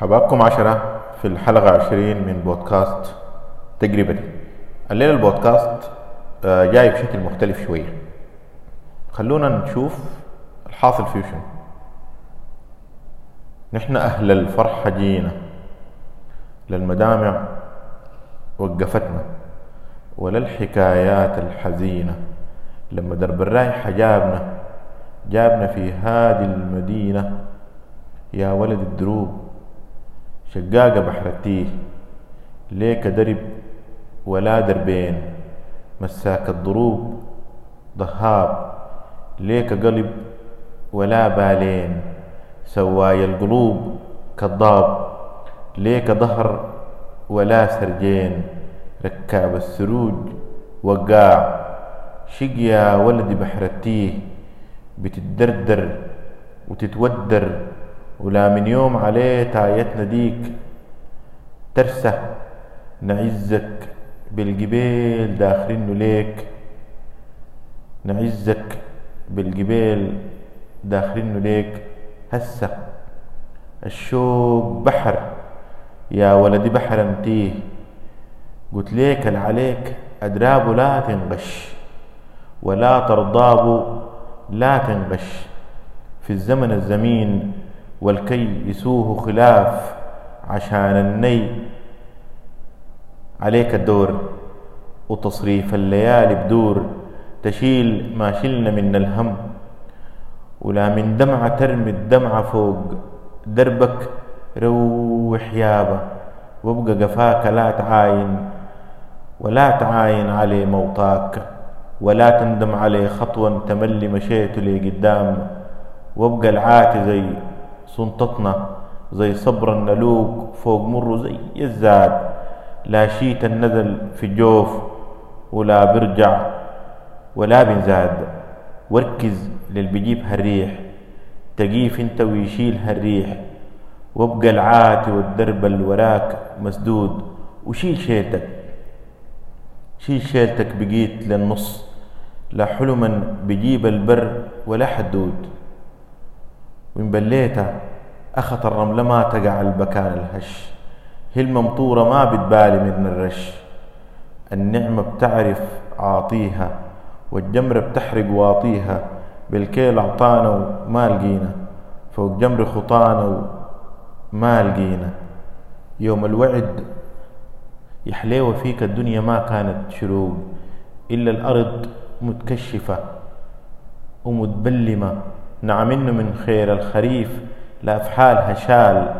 حبابكم عشرة في الحلقة عشرين من بودكاست تجربتي. الليلة البودكاست آه، جاي بشكل مختلف شوية. خلونا نشوف الحاصل فيه شنو. نحن أهل الفرحة جينا للمدامع وقفتنا ولا الحكايات الحزينة. لما درب الرايحة جابنا جابنا في هذه المدينة. يا ولد الدروب شقاقة بحر التيه ليك درب ولا دربين مساك الدروب ضهاب ليك قلب ولا بالين سواي القلوب كالضاب ليك ظهر ولا سرجين ركاب السروج وقاع شق يا ولد بحر التيه بتتدردر وتتودر ولا من يوم عليه تايتنا ديك. ترسى نعزك بالجبال داخلينه ليك. نعزك بالجبال داخلينه ليك. هسه الشوق بحر يا ولدي بحر انتيه. قلت ليك عليك أدراب لا تنغش ولا ترضاب لا تنغش. في الزمن الزمين والكي يسوه خلاف عشان الني. عليك الدور وتصريف الليالي بدور. تشيل ما شلنا من الهم ولا من دمعة ترمي الدمعة فوق. دربك روح يابا وابقى قفاك لا تعاين ولا تعاين عليه موطاك ولا تندم عليه خطوة تملي مشيت لي قدام. وابقى العاتي زي سنطتنا زي صبر النلوك فوق مره زي الزاد. لا شيت النزل في الجوف ولا برجع ولا بنزاد. وركز للي هالريح تقيف انت ويشيل هالريح. وابقى العاتي والدرب الوراك مسدود وشيل شيلتك. شيل شيلتك بقيت للنص. لا حلما بجيب البر ولا حدود. وإن بليتها أخت الرملة ما تقع البكان الهش. هي الممطورة ما بتبالي من الرش. النعمة بتعرف عاطيها والجمرة بتحرق واطيها. بالكيل أعطانا وما لقينا فوق جمر خطانا وما لقينا. يوم الوعد يحليوة فيك الدنيا ما كانت شروق إلا الأرض متكشفة ومتبلمة. نعم إنه من خير الخريف لأفحالها شال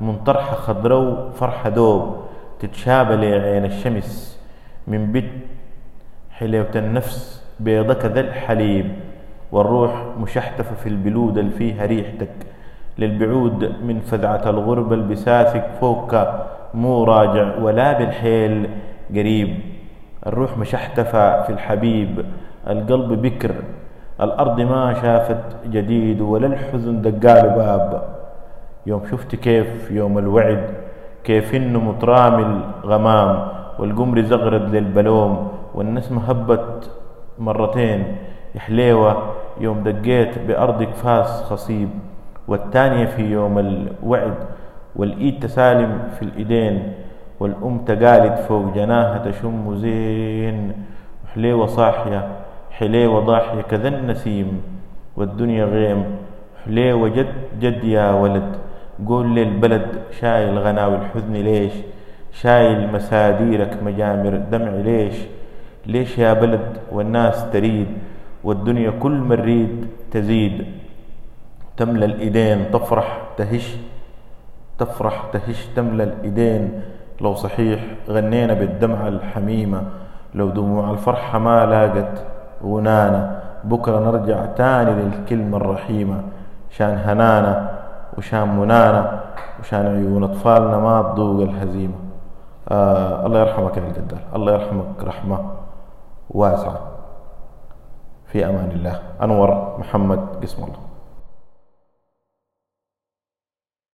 من طرحة خضرو فرحة دوب تتشابه لعين الشمس من بيت حليوة النفس بيضك ذا الحليب والروح مشحتفة في البلود اللي فيها ريحتك للبعود من فزعة الغربة البساسك فوق مو راجع ولا بالحيل قريب الروح مشحتفة في الحبيب القلب بكر الأرض ما شافت جديد ولا الحزن دقال باب. يوم شفت كيف يوم الوعد كيف إنه مترامي الغمام والقمر زغرد للبلوم والنسمة هبت مرتين. يحليوة يوم دقيت بأرضك فاس خصيب والتانية في يوم الوعد والإيد تسالم في الإيدين والأم تقالد فوق جناها تشم زين. وحليوة صاحية حليوة ضاحية كذا النسيم والدنيا غيم. حليوة جد جد يا ولد. قول لي البلد شايل غناوي الحزن ليش؟ شايل مساديرك مجامر دمع ليش؟ ليش يا بلد والناس تريد والدنيا كل ما تزيد؟ تملى الإيدين تفرح تهش تفرح تهش تملى الإيدين. لو صحيح غنينا بالدمعة الحميمة لو دموع الفرحة ما لاقت. ونانا. بكرة نرجع تاني للكلمة الرحيمة. شان هنانا وشان منانا وشان عيون أطفالنا ما تذوق الهزيمة. آه الله يرحمك يا الجدال. الله يرحمك. رحمة واسعة. في أمان الله. أنور محمد قسم الله.